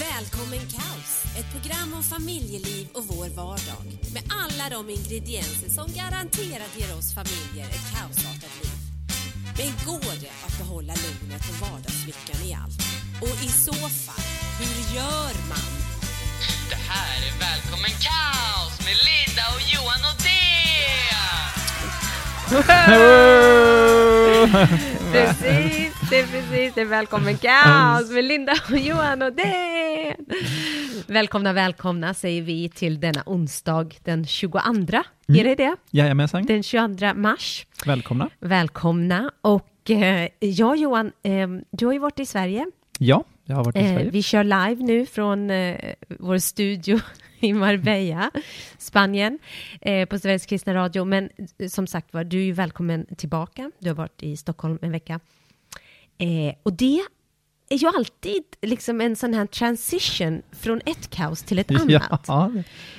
Välkommen Kaos! Ett program om familjeliv och vår vardag. Med alla de ingredienser som garanterat ger oss familjer ett kaosartat liv. Men går det att behålla lugnet och vardagslyckan i allt? Och i så fall, hur gör man? Det här är Välkommen Kaos med Linda och Johan och Precis, det är precis det. är Välkommen Kaos med Linda och Johan och det. Välkomna, välkomna säger vi till denna onsdag den 22. Är det det? Jajamensan, Den 22 mars. välkomna. Välkomna. Och eh, ja, Johan, eh, du har ju varit i Sverige. Ja, jag har varit i Eh, Sverige. vi kör live nu från eh, vår studio i Marbella, Spanien, eh, på Sveriges kristna radio. Men eh, som sagt var, du är ju välkommen tillbaka. Du har varit i Stockholm en vecka. Eh, och det är ju alltid liksom en sån här transition från ett kaos till ett annat. Ja,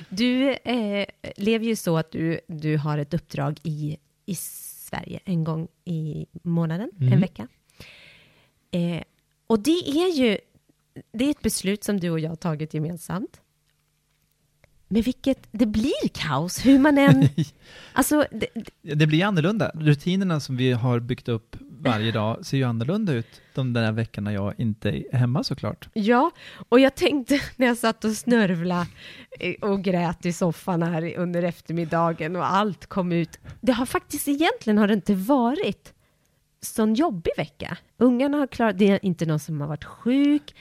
Du eh, lever ju så att du, du har ett uppdrag i, i Sverige en gång i månaden, en Mm. vecka. Eh, och det är ju det är ett beslut som du och jag har tagit gemensamt. Men vilket, det blir kaos hur man än... alltså, det, det- det blir annorlunda. Rutinerna som vi har byggt upp varje dag ser ju annorlunda ut de där veckorna jag inte är hemma såklart. ja, och jag tänkte när jag satt och snörvla eh, och grät i soffan här under eftermiddagen och allt kom ut. Det har faktiskt egentligen har det inte varit sån jobbig vecka. Ungarna har klarat, det är inte någon som har varit sjuk,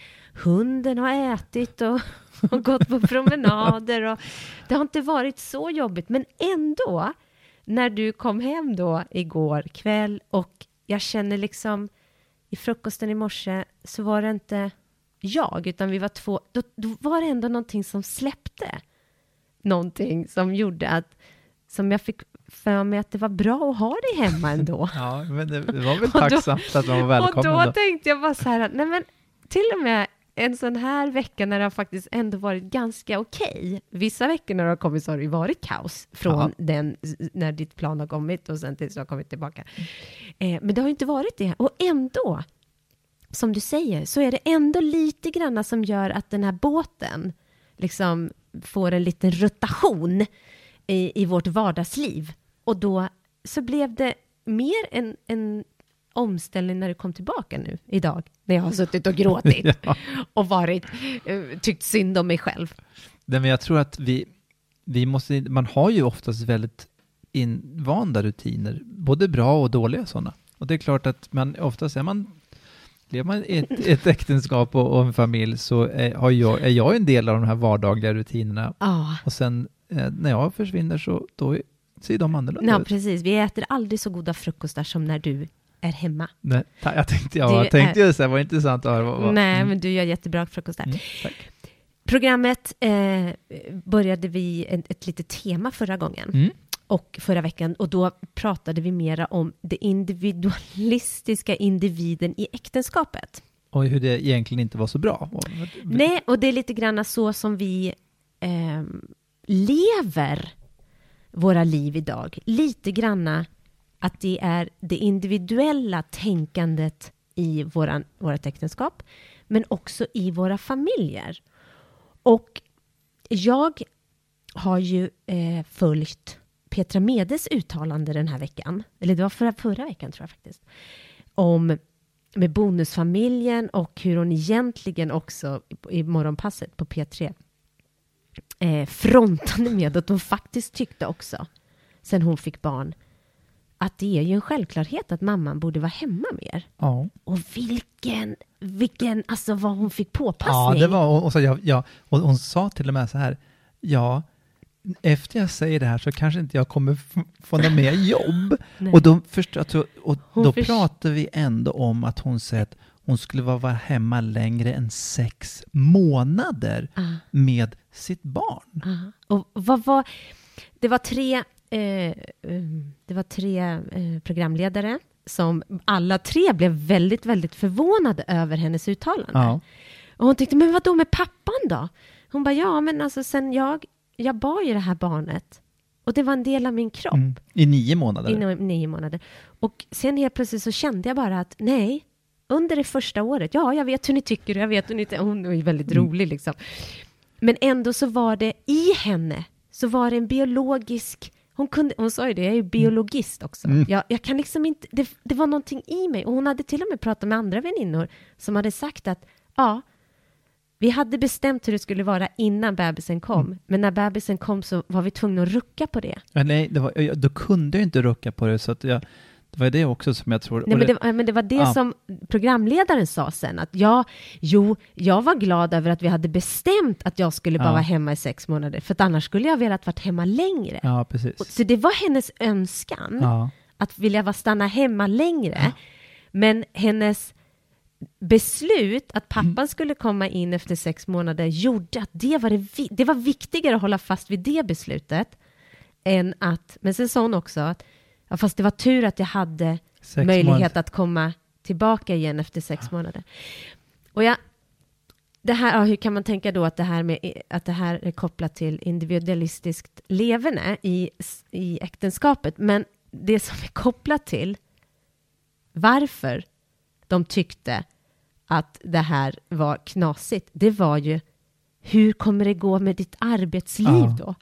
hunden har ätit och, och gått på promenader och det har inte varit så jobbigt, men ändå när du kom hem då igår kväll och jag känner liksom i frukosten i morse så var det inte jag, utan vi var två, då, då var det ändå någonting som släppte. Någonting som gjorde att, som jag fick för mig att det var bra att ha dig hemma ändå. Ja, men det var väl då- tacksamt att man var Och välkommen då då. tänkte jag bara så här, nej men till och med en sån här vecka när det har faktiskt ändå varit ganska okej. Vissa veckor när det har kommit så har det ju varit kaos från Ja. den, när ditt plan har kommit och sen tills du har kommit tillbaka. Eh, men det har ju inte varit det. Och ändå, som du säger, så är det ändå lite granna som gör att den här båten liksom får en liten rotation i, i vårt vardagsliv. Och då så blev det mer en, en omställning när du kom tillbaka nu idag, när jag har suttit och gråtit Ja. och varit, eh, tyckt synd om mig själv. Nej, men jag tror att vi, vi måste, man har ju oftast väldigt invanda rutiner, både bra och dåliga sådana. Och det är klart att man oftast är man Lever man i ett, ett äktenskap och, och en familj så är, har jag, är jag en del av de här vardagliga rutinerna. Ja, Och sen eh, när jag försvinner så då ser de annorlunda ja, ut. precis. Vi äter aldrig så goda frukostar som när du är hemma. Nej, jag tänkte, ja, jag tänkte är- ju så här, vad intressant att höra. Vad, vad, Nej, mm, men du gör jättebra frukostar. mm, tack. Programmet eh, började vi ett, ett litet tema förra gången. Mm. och förra veckan och då pratade vi mera om det individualistiska individen i äktenskapet. Och hur det egentligen inte var så bra. Nej, och det är lite grann så som vi ehm, lever våra liv idag. Lite granna att det är det individuella tänkandet i våran, vårt äktenskap, men också i våra familjer. Och jag har ju eh, följt Petra Medes uttalande den här veckan, eller det var förra, förra veckan tror jag faktiskt, om med bonusfamiljen och hur hon egentligen också i morgonpasset på P3 eh, frontade med att hon faktiskt tyckte också, sen hon fick barn, att det är ju en självklarhet att mamman borde vara hemma mer. Ja. Och vilken, vilken, alltså vad hon fick Ja, påpassning. det var, och, och, så, ja, ja, och hon sa till och med så här, ja, efter jag säger det här så kanske inte jag kommer få något mer jobb. Och då, först, alltså, och då pratar vi ändå om att hon säger att hon skulle vara hemma längre än sex månader Ah. med sitt barn. Aha. Och vad var, det var tre, eh, um, det var tre eh, programledare som alla tre blev väldigt, väldigt förvånade över hennes uttalande. Ja. Och hon tyckte, men vad då med pappan då? Hon bara, ja men alltså sen jag, jag bar ju det här barnet och det var en del av min kropp Mm. I nio månader. inom nio månader. Och sen helt plötsligt så kände jag bara att nej, under det första året. Ja, jag vet hur ni tycker och jag vet hur ni tycker. Hon är väldigt Mm. rolig liksom. Men ändå så var det i henne, så var det en biologisk... Hon, kunde, hon sa ju det, jag är ju biologist också. Mm. Jag, jag kan liksom inte, det, det var någonting i mig. Och hon hade till och med pratat med andra väninnor som hade sagt att ja, vi hade bestämt hur det skulle vara innan bebisen kom. Mm. Men när bebisen kom så var vi tvungna att rucka på det. Ja, nej, det var, jag, då kunde jag inte rucka på det, så att jag, det var det också som jag tror... Nej, men, det, var- men det var det Ja. som programledaren sa sen, att ja, jo, jag var glad över att vi hade bestämt att jag skulle bara Ja. vara hemma i sex månader, för att annars skulle jag velat varit hemma längre. Ja, precis. Så det var hennes önskan, Ja. att vilja vara stanna hemma längre. Men hennes beslut att pappan Mm. skulle komma in efter sex månader gjorde att det var, det, det var viktigare att hålla fast vid det beslutet än att, men sen sa hon också att ja, fast det var tur att jag hade Sex möjlighet månader. att komma tillbaka igen efter sex månader. Och jag, det här, ja, hur kan man tänka då att det här, med, att det här är kopplat till individualistiskt leverne i, i äktenskapet? Men det som är kopplat till varför de tyckte att det här var knasigt, det var ju hur kommer det gå med ditt arbetsliv Ja. då?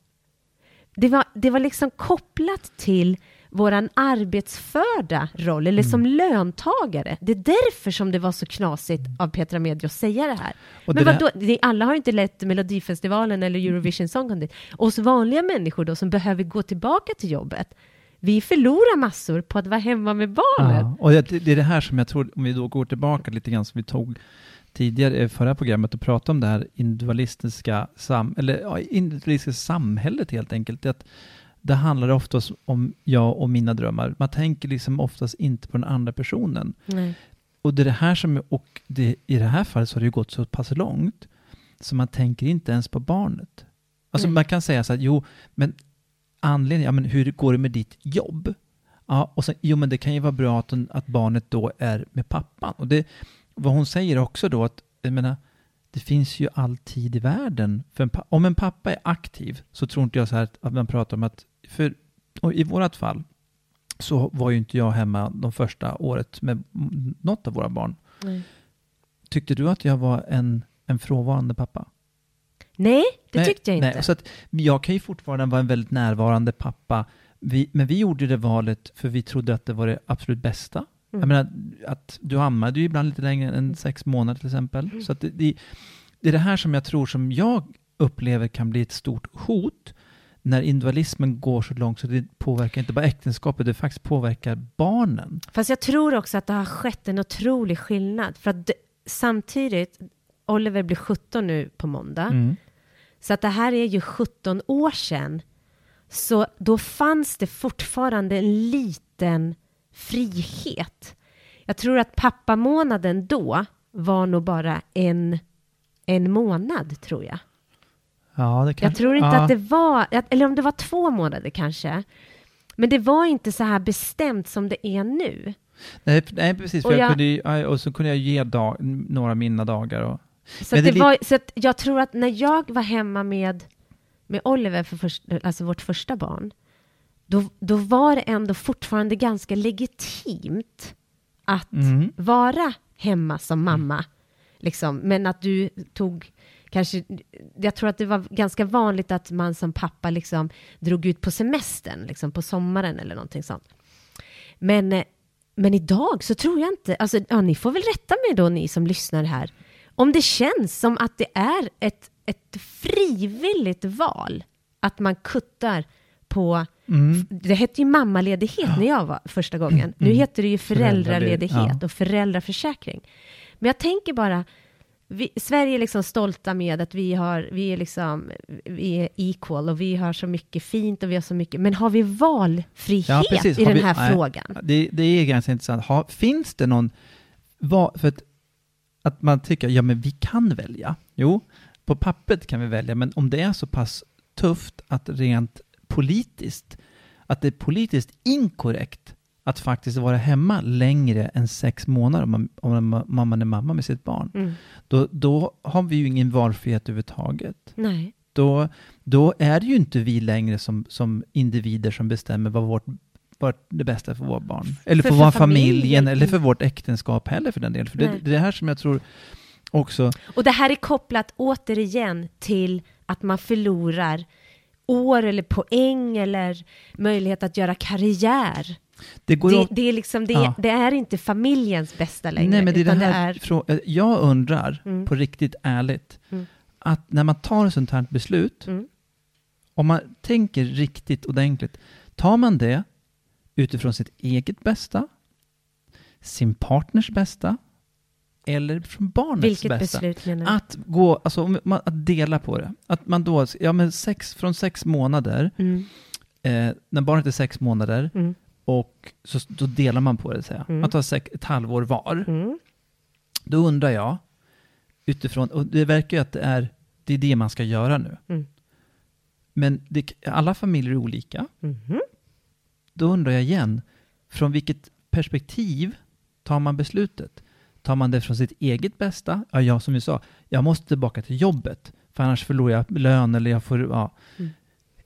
Det var, det var liksom kopplat till våran arbetsförda roll, eller som Mm. löntagare. Det är därför som det var så knasigt av Petra Mede att säga det här. Och Men det vadå, det, alla har inte lett Melodifestivalen eller Eurovision Song Contest. Oss vanliga människor då som behöver gå tillbaka till jobbet, vi förlorar massor på att vara hemma med barnet. Ja, och det, det är det här som jag tror, om vi då går tillbaka lite grann som vi tog tidigare i förra programmet och pratade om det här individualistiska, sam, eller, ja, individualistiska samhället helt enkelt. Det, att det handlar oftast om jag och mina drömmar. Man tänker liksom oftast inte på den andra personen. Nej. Och det är det här som, och det, i det här fallet så har det ju gått så pass långt så man tänker inte ens på barnet. Alltså Nej. man kan säga så här, jo, men anledningen, ja men hur går det med ditt jobb? Ja, och sen, jo men det kan ju vara bra att, att barnet då är med pappan. Och det, vad hon säger också då att, jag menar, det finns ju all tid i världen. För en, om en pappa är aktiv så tror inte jag så här att man pratar om att, för och i vårat fall så var ju inte jag hemma de första året med något av våra barn. Nej. Tyckte du att jag var en, en frånvarande pappa? Nej, det Nej, tyckte jag inte. Nej, så att jag kan ju fortfarande vara en väldigt närvarande pappa. Vi, men vi gjorde det valet för vi trodde att det var det absolut bästa. Mm. Jag menar, att du ammade ju ibland lite längre än sex månader till exempel. Mm. Så att det, det, det är det här som jag tror som jag upplever kan bli ett stort hot när individualismen går så långt så det påverkar inte bara äktenskapet, det faktiskt påverkar barnen. Fast jag tror också att det har skett en otrolig skillnad. För att det, samtidigt, Oliver blir 17 nu på måndag. Mm. Så att det här är ju 17 år sedan. Så då fanns det fortfarande en liten frihet. Jag tror att pappamånaden då var nog bara en, en månad, tror jag. Ja, det kan, Jag tror inte ja. att det var, eller om det var två månader kanske. Men det var inte så här bestämt som det är nu. Nej, nej precis. Och jag jag- kunde, och så kunde jag ge dag, några mina dagar. Och, Så, det det var, så jag tror att när jag var hemma med, med Oliver, för först, alltså vårt första barn, då, då var det ändå fortfarande ganska legitimt att Mm. vara hemma som mamma. Liksom. Men att du tog kanske, jag tror att det var ganska vanligt att man som pappa liksom drog ut på semestern, liksom på sommaren eller någonting sånt. Men, eh, men idag så tror jag inte, alltså ja, ni får väl rätta mig då ni som lyssnar här, om det känns som att det är ett, ett frivilligt val, att man kuttar på, Mm. det hette ju mammaledighet när jag var första gången, nu heter det ju föräldraledighet och föräldraförsäkring. Men jag tänker bara, vi, Sverige är liksom stolta med att vi, har, vi, är liksom, vi är equal och vi har så mycket fint och vi har så mycket, men har vi valfrihet i Har den vi- här nej, frågan? Det, det är ganska intressant. Ha, finns det någon... Vad, för att, att man tycker, ja men vi kan välja. Jo, på pappret kan vi välja, men om det är så pass tufft att rent politiskt, att det är politiskt inkorrekt att faktiskt vara hemma längre än sex månader om man, om man, om man är mamma med sitt barn, Mm. då, då har vi ju ingen valfrihet överhuvudtaget. Nej. Då, då är det ju inte vi längre som, som individer som bestämmer vad vårt varit det bästa för våra barn. Eller för, För- vår familjen, familjen. eller för vårt äktenskap heller för den delen. För det, det är det här som jag tror också... Och det här är kopplat återigen till att man förlorar år eller poäng eller möjlighet att göra karriär. Det Det, det, är liksom, det, Ja. det är inte familjens bästa längre. Nej, men det är det här, frå- eh, jag undrar, Mm. på riktigt ärligt, Mm. att när man tar ett sånt här beslut, Mm. om man tänker riktigt ordentligt, tar man det utifrån sitt eget bästa, sin partners bästa, eller från barnets Vilket bästa? beslut menar du? Att gå, alltså man, att dela på det. Att man då, ja men sex, från sex månader, Mm, eh, när barnet är sex månader, mm, och så, då delar man på det, säger jag. Mm. Man tar ett halvår var. mm, Då undrar jag, utifrån, och det verkar ju att det är det, är det man ska göra nu. Mm. Men det, alla familjer är olika. mhm. Då undrar jag igen, från vilket perspektiv tar man beslutet? Tar man det från sitt eget bästa? Ja, jag som vi sa, jag måste tillbaka till jobbet, för annars förlorar jag lön eller jag får, ja. Mm.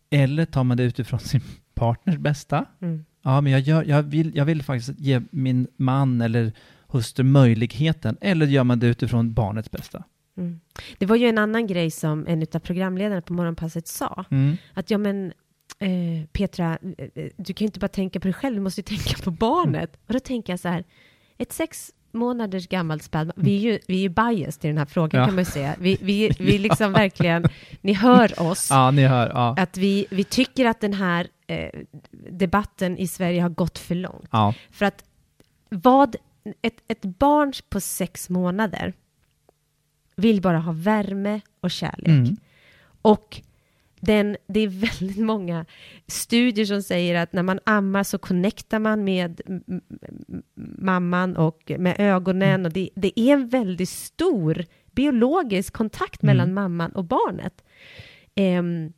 Eller tar man det utifrån sin partners bästa? Mm. Ja, men jag, gör, jag, vill, jag vill faktiskt ge min man eller hustru möjligheten. Eller gör man det utifrån barnets bästa? Mm. Det var ju en annan grej som en av programledarna på Morgonpasset sa. Mm. Att ja men eh, Petra, eh, eh, du kan ju inte bara tänka på dig själv, du måste ju tänka på barnet. Och då tänker jag så här, ett sex månaders gammalt spädbarn, vi är ju, vi är ju biased i den här frågan Ja. kan man ju säga. Vi, vi, vi liksom verkligen, ni hör oss. Ja, ni hör. Ja. Att vi, vi tycker att den här eh, debatten i Sverige har gått för långt. ja. För att vad, ett, ett barn på sex månader vill bara ha värme och kärlek. Mm. Och den, det är väldigt många studier som säger att när man ammar så connectar man med mamman och med ögonen. Och det, det är en väldigt stor biologisk kontakt mellan Mm. mamman och barnet. Ehm,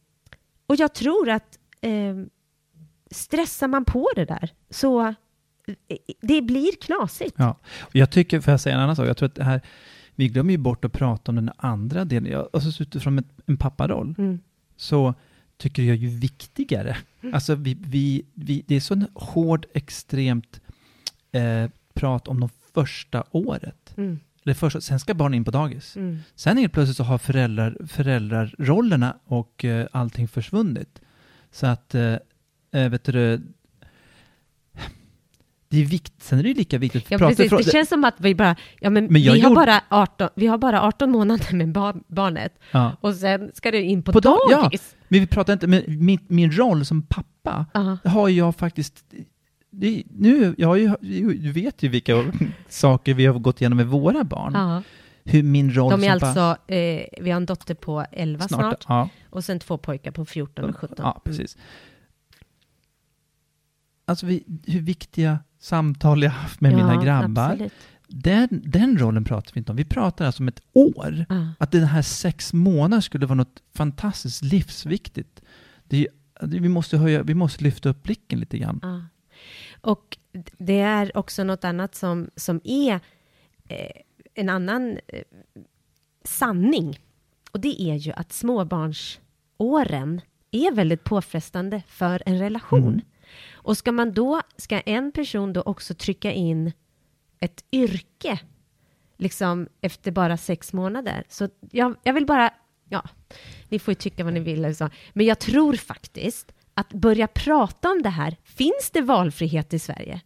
och jag tror att ehm, stressar man på det där så eh, det blir knasigt. ja. Jag tycker, får jag säga en annan sak? Jag tror att det här, vi glömmer ju bort att prata om den andra delen. Jag, alltså utifrån ett, en papparoll, Mm. så tycker jag ju viktigare. Alltså vi, vi, vi, det är så en hård, extremt eh, prat om de första året. Mm. Eller första, sen ska barn in på dagis. Mm. Sen helt plötsligt så har föräldrar, föräldrarollerna och eh, allting försvunnit. Så att, eh, eh, vet du, det är vikt, sen är det ju lika viktigt. Ja, precis. Det känns som att vi bara, ja men, Men vi, har gjorde- bara 18, vi har bara 18 månader med bar, barnet ja. och sen ska det in på, På dag- ja. dagis. Men vi pratar inte, men min, min roll som pappa Ja. har jag faktiskt, det, nu, jag har ju, du vet ju vilka saker vi har gått igenom med våra barn. Ja. Hur min roll De är som pappa, alltså, eh, vi har en dotter på 11 snart, Ja, och sen två pojkar på 14 och 17. Ja, precis. Alltså vi, hur viktiga samtal jag haft med mina grabbar. Absolut. Den, den rollen pratar vi inte om. Vi pratar alltså om ett år. Ja. Att den här sex månader skulle vara något fantastiskt livsviktigt. Det vi, måste höja, vi måste lyfta upp blicken lite grann. Ja. Och det är också något annat som, som är eh, en annan eh, sanning. Och det är ju att småbarnsåren är väldigt påfrestande för en relation. Mm. Och ska man då, ska en person då också trycka in ett yrke, liksom efter bara sex månader. Så jag, jag vill bara, ja, ni får ju tycka vad ni vill, liksom. men jag tror faktiskt att börja prata om det här, finns det valfrihet i Sverige?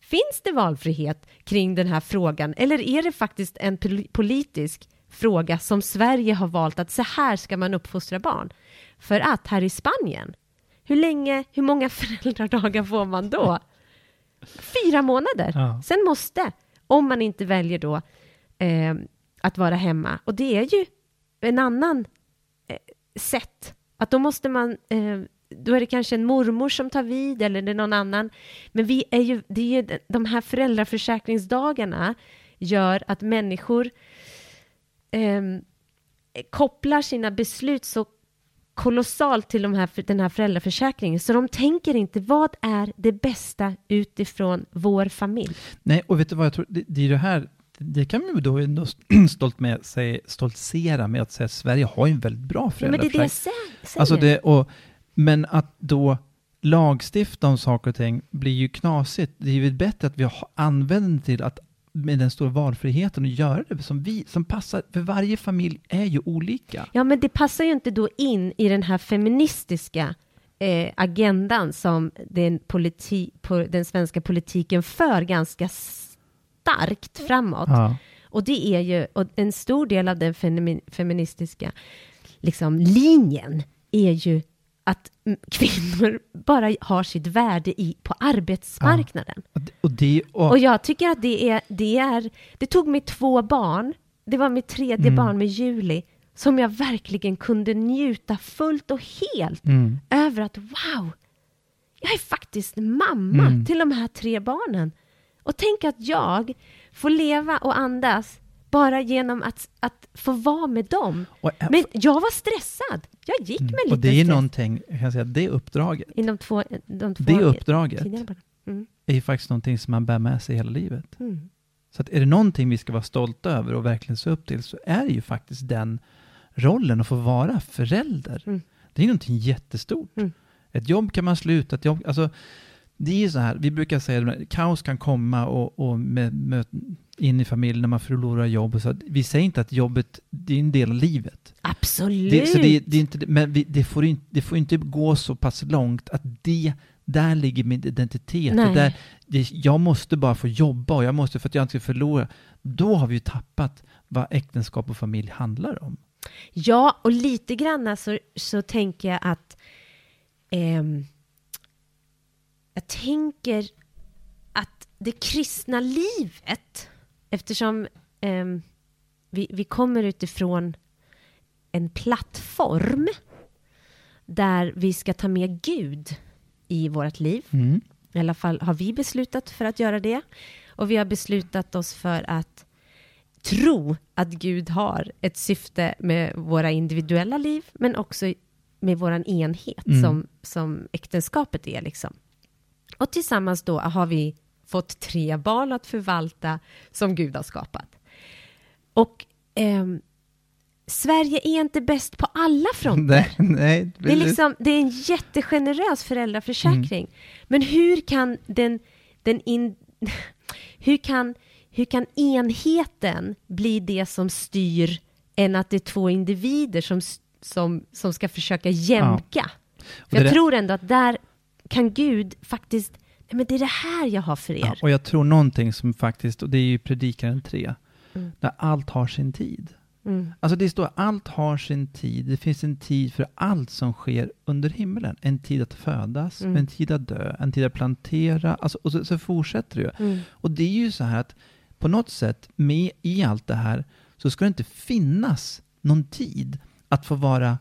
Finns det valfrihet kring den här frågan eller är det faktiskt en politisk fråga som Sverige har valt att så här ska man uppfostra barn? För att här i Spanien, hur länge, hur många föräldradagar får man då? Fyra månader. Ja. Sen måste, om man inte väljer då eh, att vara hemma. Och det är ju en annan eh, sätt. Att då måste man, eh, då är det kanske en mormor som tar vid eller det är någon annan. Men vi är ju, det är ju de här föräldraförsäkringsdagarna gör att människor eh, kopplar sina beslut så kolossalt till de här, den här föräldraförsäkringen. Så de tänker inte vad är det bästa utifrån vår familj. Nej, och vet du vad jag tror? Det, det är det här, det kan man ju då ändå stolt med, säga, stoltsera med att säga att Sverige har ju en väldigt bra Ja, men det är det föräldraförsäkring. jag sä- säger. Alltså det, och, men att då lagstifta om saker och ting blir ju knasigt. Det är ju bättre att vi använder till att med den stora valfriheten och göra det som vi, som passar, för varje familj är ju olika. Ja, men det passar ju inte då in i den här feministiska eh, agendan som den, politi po, den svenska politiken för ganska starkt framåt. Ja. Och det är ju, och en stor del av den femi- feministiska liksom, linjen är ju att kvinnor bara har sitt värde i, på arbetsmarknaden. Och det- Och det, och, Och jag tycker att det är, det är, det tog mig två barn, det var mitt tredje Mm. barn med Juli, som jag verkligen kunde njuta fullt och helt mm, över att wow, jag är faktiskt mamma Mm. till de här tre barnen. Och tänk att jag får leva och andas bara genom att, att få vara med dem. och, Men jag var stressad. Jag gick med lite Mm. och det är stress. någonting, jag kan säga, det uppdraget, Inom två, de två det uppdraget. Mm, är ju faktiskt någonting som man bär med sig hela livet. mm. Så att är det någonting vi ska vara stolta över och verkligen se upp till så är det ju faktiskt den rollen att få vara förälder. Mm. Det är någonting jättestort. Mm. Ett jobb kan man sluta, ett jobb, alltså det är ju så här, vi brukar säga att kaos kan komma och, och med, med, in i familjen när man förlorar jobb. Och så. Vi säger inte att jobbet, det är en del av livet. Absolut. Det, så det, det är inte, men vi, det, får inte, det får inte gå så pass långt att det, där ligger min identitet. Det Nej. där, det, jag måste bara få jobba och jag måste för att jag inte ska förlora. Då har vi ju tappat vad äktenskap och familj handlar om. Ja, och lite grann så, så tänker jag att ehm, jag tänker att det kristna livet, eftersom ehm, vi, vi kommer utifrån en plattform där vi ska ta med Gud i vårt liv. Mm. I alla fall har vi beslutat för att göra det. Och vi har beslutat oss för att tro att Gud har ett syfte med våra individuella liv, men också med vår enhet Mm. som, som äktenskapet är. Liksom. Och tillsammans då har vi fått tre barn att förvalta som Gud har skapat. Och ehm, Sverige är inte bäst på alla fronter. Nej, nej. Det är, liksom, det är en jättegenerös föräldraförsäkring. Mm. Men hur kan den, den in, hur, kan, hur kan enheten bli det som styr än att det är två individer som, som, som ska försöka jämka? Det jag tror ändå att där kan Gud faktiskt, men det är det här jag har för er. Ja, och jag tror någonting som faktiskt, och det är ju Predikaren 3, Mm. där allt har sin tid. Mm. Alltså det står allt har sin tid. Det finns en tid för allt som sker under himlen. En tid att födas, Mm. en tid att dö, en tid att plantera. Alltså, och så, så fortsätter det ju. Mm. Och det är ju så här att på något sätt, med i allt det här, så ska det inte finnas någon tid att få vara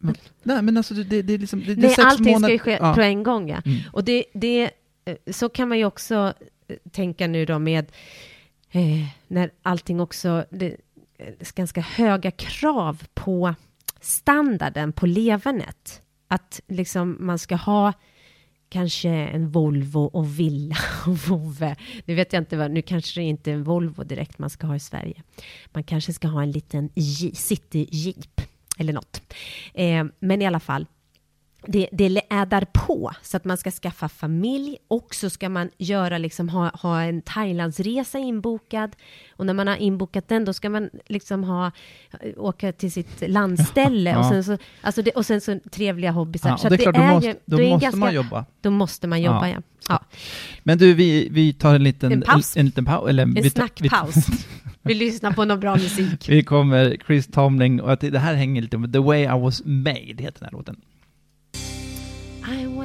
men, nej, men alltså det, det, det är liksom... Det, det är Nej, sex allting ska månader- ju ske ja. på en gång. Ja. Mm. Och det, det, eh, så kan man ju också eh, tänka nu då med eh, när allting också, det är ganska höga krav på standarden på levernet. Att liksom man ska ha kanske en Volvo och villa och vovve. Nu vet jag inte vad, nu kanske det inte är en Volvo direkt man ska ha i Sverige. Man kanske ska ha en liten J- City Jeep eller något. Eh, men i alla fall, det, det ädar på så att man ska skaffa familj och så ska man göra liksom ha, ha en Thailandsresa inbokad och när man har inbokat den då ska man liksom ha åka till sitt landställe och Ja. sen så alltså det, och sen så trevliga hobbysar. Ja, så och det är klart, då är måste, ju- då det är en måste ganska- man jobba. Då måste man jobba Ja. ja. Men du, vi, vi tar en liten... En paus. En, liten paus. Eller, En vi tar- vi- snackpaus. Vi lyssnar på någon bra musik. Vi kommer Chris Tomling och att det det här hänger lite med The Way I Was Made, heter den här låten.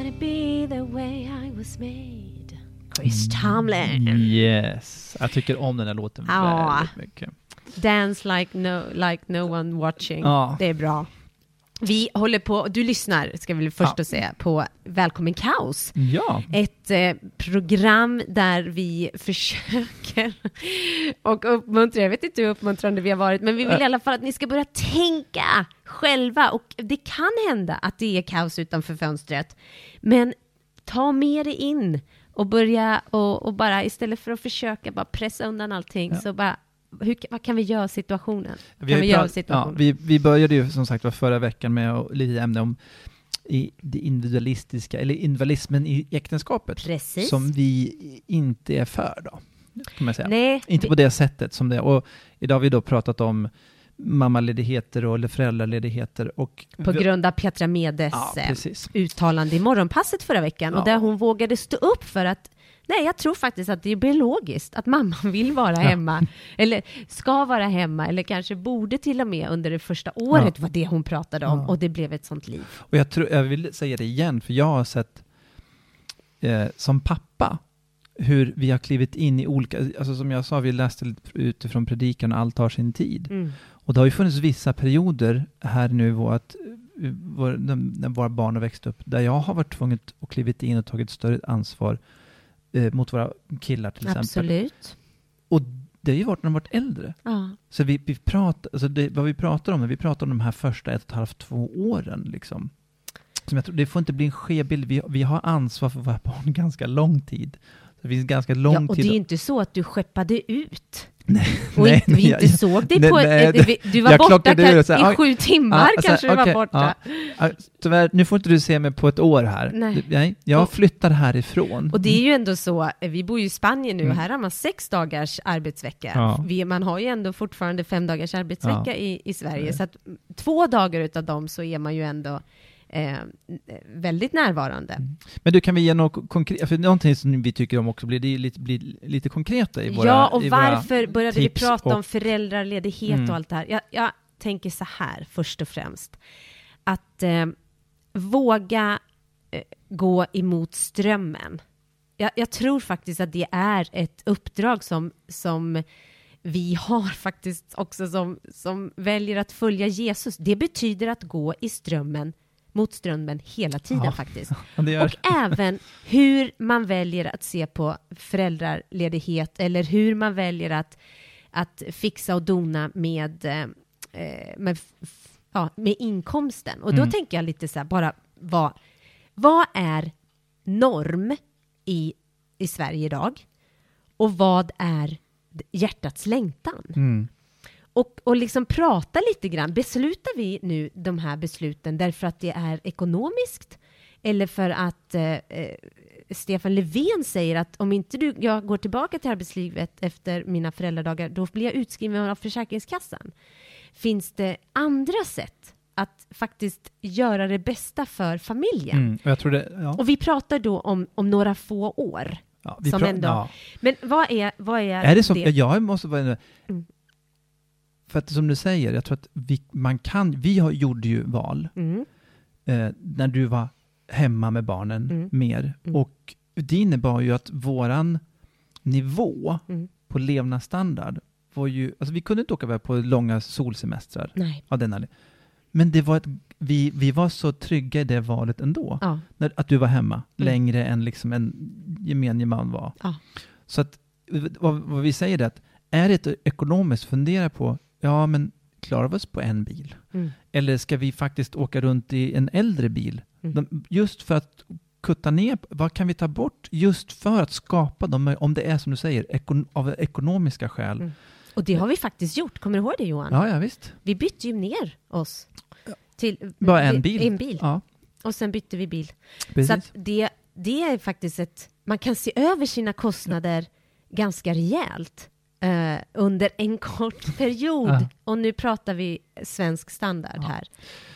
Wanna be the way I was made. Chris Tomlin. Yes, jag tycker om den här låten Ja. väldigt mycket. Dance like no, like no one watching. Ja. Det är bra. Vi håller på, du lyssnar, ska vi först Ja. säga, på Välkommen Kaos. Ja, Ett eh, program där vi försöker och uppmuntrar, jag vet inte hur uppmuntrande vi har varit, men vi vill i alla fall att ni ska börja tänka själva och det kan hända att det är kaos utanför fönstret. Men ta med det in och börja och, och bara istället för att försöka bara pressa undan allting Ja. så bara hur, vad kan vi göra situationen? Vi, kan vi göra situationen? ja, vi, vi började ju som sagt var förra veckan med lite ämne om i det individualistiska, eller individualismen i äktenskapet. Precis. Som vi inte är för då, kan man säga. Nej, Inte vi- på det sättet som det är. Och idag har vi då pratat om mammaledigheter och, eller föräldraledigheter och... på grund av Petra Medes Ja, eh, uttalande i Morgonpasset förra veckan och Ja. där hon vågade stå upp för att Nej, jag tror faktiskt att det är biologiskt att mamman vill vara hemma, eller ska vara hemma, eller kanske borde till och med under det första året var det hon pratade om, Ja. och det blev ett sånt liv. Och jag, tror, jag vill säga det igen, för jag har sett eh, som pappa hur vi har klivit in i olika, alltså som jag sa, vi läste lite utifrån predikan och allt tar sin tid. Mm. Och det har ju funnits vissa perioder här nu vårt, vår, när våra barn har växt upp, där jag har varit tvungen att klivit in och tagit större ansvar eh, mot våra killar till exempel. Absolut. Och det har ju varit när de varit äldre. Ja. Så vi, vi pratar, alltså det, vad vi pratar om, vi pratar om de här första ett och ett halvt, två åren, liksom. Som jag tror, det får inte bli en skev bild. Vi, vi har ansvar för våra barn ganska lång tid. Det finns ganska lång ja, och det tid. är ju inte så att du skeppade ut. nej, Och inte, vi jag- inte såg dig nej, på... nej, ett, vi- du var borta kan, och så här, i oj. sju timmar Ja, alltså, kanske du okej, var borta. Ja, tyvärr, nu får inte du se mig på ett år här. Nej. Nej jag Och- flyttar härifrån. Och det är ju ändå så, eh, vi bor ju i Spanien nu och Mm. här har man sex dagars arbetsvecka. Ja. Vi, man har ju ändå fortfarande fem dagars arbetsvecka Ja. i, i Sverige, Nej. så att två dagar utav dem så är man ju ändå eh, väldigt närvarande. Mm. Men du, kan vi ge något konkret, för någonting som vi tycker om också blir, det lite, blir lite konkreta i våra ja, och varför började vi prata om och- föräldraledighet Mm. och allt det här? Jag, jag tänker så här, först och främst, att eh, våga eh, gå emot strömmen. Jag, jag tror faktiskt att det är ett uppdrag som, som vi har faktiskt också som, som väljer att följa Jesus. Det betyder att gå i strömmen, mot strömmen hela tiden Ja. faktiskt. Och även hur man väljer att se på föräldraledighet eller hur man väljer att, att fixa och dona med, eh, med, f- f- ja, med inkomsten. Och då Mm. tänker jag lite så här, bara vad, vad är norm i, i Sverige idag? Och vad är hjärtats längtan? Mm. Och, och liksom prata lite grann. Beslutar vi nu de här besluten därför att det är ekonomiskt? Eller för att eh, eh, Stefan Löfven säger att om inte du, jag går tillbaka till arbetslivet efter mina föräldradagar, då blir jag utskriven av Försäkringskassan. Finns det andra sätt att faktiskt göra det bästa för familjen? Mm. Och det, ja. Och vi pratar då om, om några få år. ja som ändå- ja. Men vad är, vad är, Är det så? Jag måste vara... Mm. För att som du säger, jag tror att vi, man kan, vi har, gjorde ju val Mm, eh, när du var hemma med barnen Mm. mer. Mm. Och det innebar ju att våran nivå mm. på levnadsstandard var ju, alltså vi kunde inte åka iväg på långa solsemestrar Nej. av den. Men det var ett, vi, vi var så trygga i det valet ändå. Ja. När, att du var hemma Mm. längre än liksom en gemen man var. Ja. Så att vad, vad vi säger är att är det ett ekonomiskt, fundera på, ja men klarar vi oss på en bil? Mm. Eller ska vi faktiskt åka runt i en äldre bil? Mm. De, just för att kutta ner, vad kan vi ta bort just för att skapa dem, om det är som du säger, ekon, av ekonomiska skäl. Mm. Och det har vi faktiskt gjort, kommer du ihåg det Johan? Ja, ja visst. Vi bytte ju ner oss till Bara en bil. en bil. Ja, Och sen bytte vi bil. precis. Så att det, det är faktiskt ett... Man kan se över sina kostnader ganska rejält eh, under en kort period. Ja. Och nu pratar vi svensk standard Ja. här.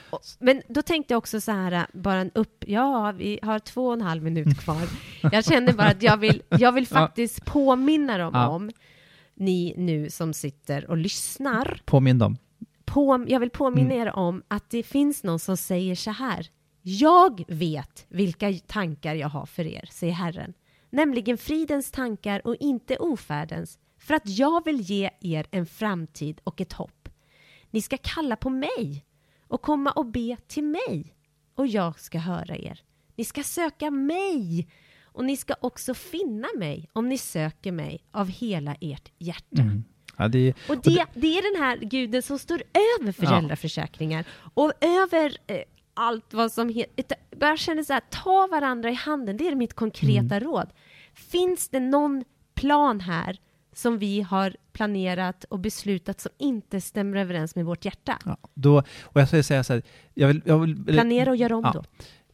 Och, men då tänkte jag också så här, bara en upp... Ja, vi har två och en halv minut kvar. Jag känner bara att jag vill, jag vill Ja. faktiskt påminna dem Ja. om, ni nu som sitter och lyssnar, Påminn dem. på, jag vill påminna Mm. er om att det finns någon som säger så här. Jag vet vilka tankar jag har för er, säger Herren. Nämligen fridens tankar och inte ofärdens. För att jag vill ge er en framtid och ett hopp. Ni ska kalla på mig och komma och be till mig och jag ska höra er. Ni ska söka mig och ni ska också finna mig om ni söker mig av hela ert hjärta. Mm. Ja, det, Och det, det är den här guden som står över föräldraförsäkringar och över eh, allt vad som heter... Bara känner så här, ta varandra i handen, det är mitt konkreta Mm. råd. Finns det någon plan här som vi har planerat och beslutat som inte stämmer överens med vårt hjärta. Ja, då, och jag ska säga så här, jag vill, jag vill, Planera och göra om ja, då.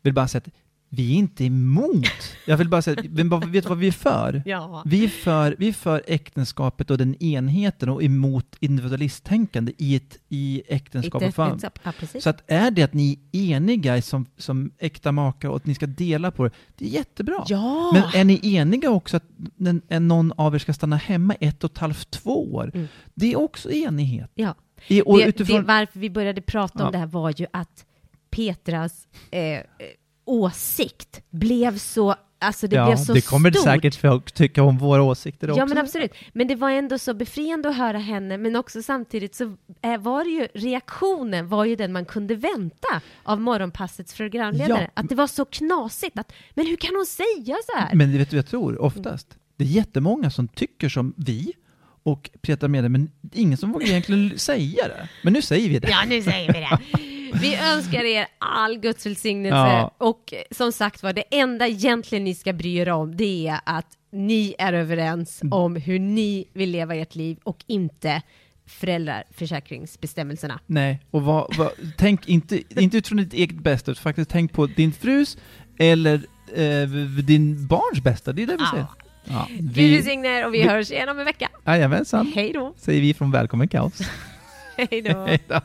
vill bara säga att vi är inte emot. Jag vill bara säga, vet du vad vi är för? Ja. Vi är för, vi är för äktenskapet och den enheten och emot individualisttänkande i, ett, i äktenskap och familj. Ja. Så att är det att ni är eniga som, som äkta makar och att ni ska dela på det, det är jättebra. Ja! Men är ni eniga också att den, någon av er ska stanna hemma ett och ett halvt, två år? Mm. Det är också enighet. ja. I, och det, utifrån, det, varför vi började prata om det här var ju att Petras eh, eh, åsikt blev så, alltså det blev så stort. folk tycka om våra åsikter Ja men absolut, men det var ändå så befriande att höra henne, men också samtidigt så eh, var det ju, reaktionen var ju den man kunde vänta av morgonpassets programledare, Ja. att det var så knasigt, att men hur kan hon säga så här? Men vet du jag tror oftast? Det är jättemånga som tycker som vi och petar med det, men det ingen som vågar egentligen säga det. Men nu säger vi det. Ja, nu säger vi det. Vi önskar er all Guds välsignelse Ja. och som sagt var, det enda egentligen ni ska bry er om, det är att ni är överens Mm. om hur ni vill leva ert liv och inte föräldraförsäkringsbestämmelserna. Nej, och vad, vad, tänk inte, inte utifrån ditt eget bästa, utan faktiskt tänk på din frus eller eh, din barns bästa. Det är det vi säger. Ja, Gud vi, välsigne er och vi vi- hörs igen om en vecka. jajamensan, Hej då! säger vi från Välkommen Kaos. Hej då! Hej då.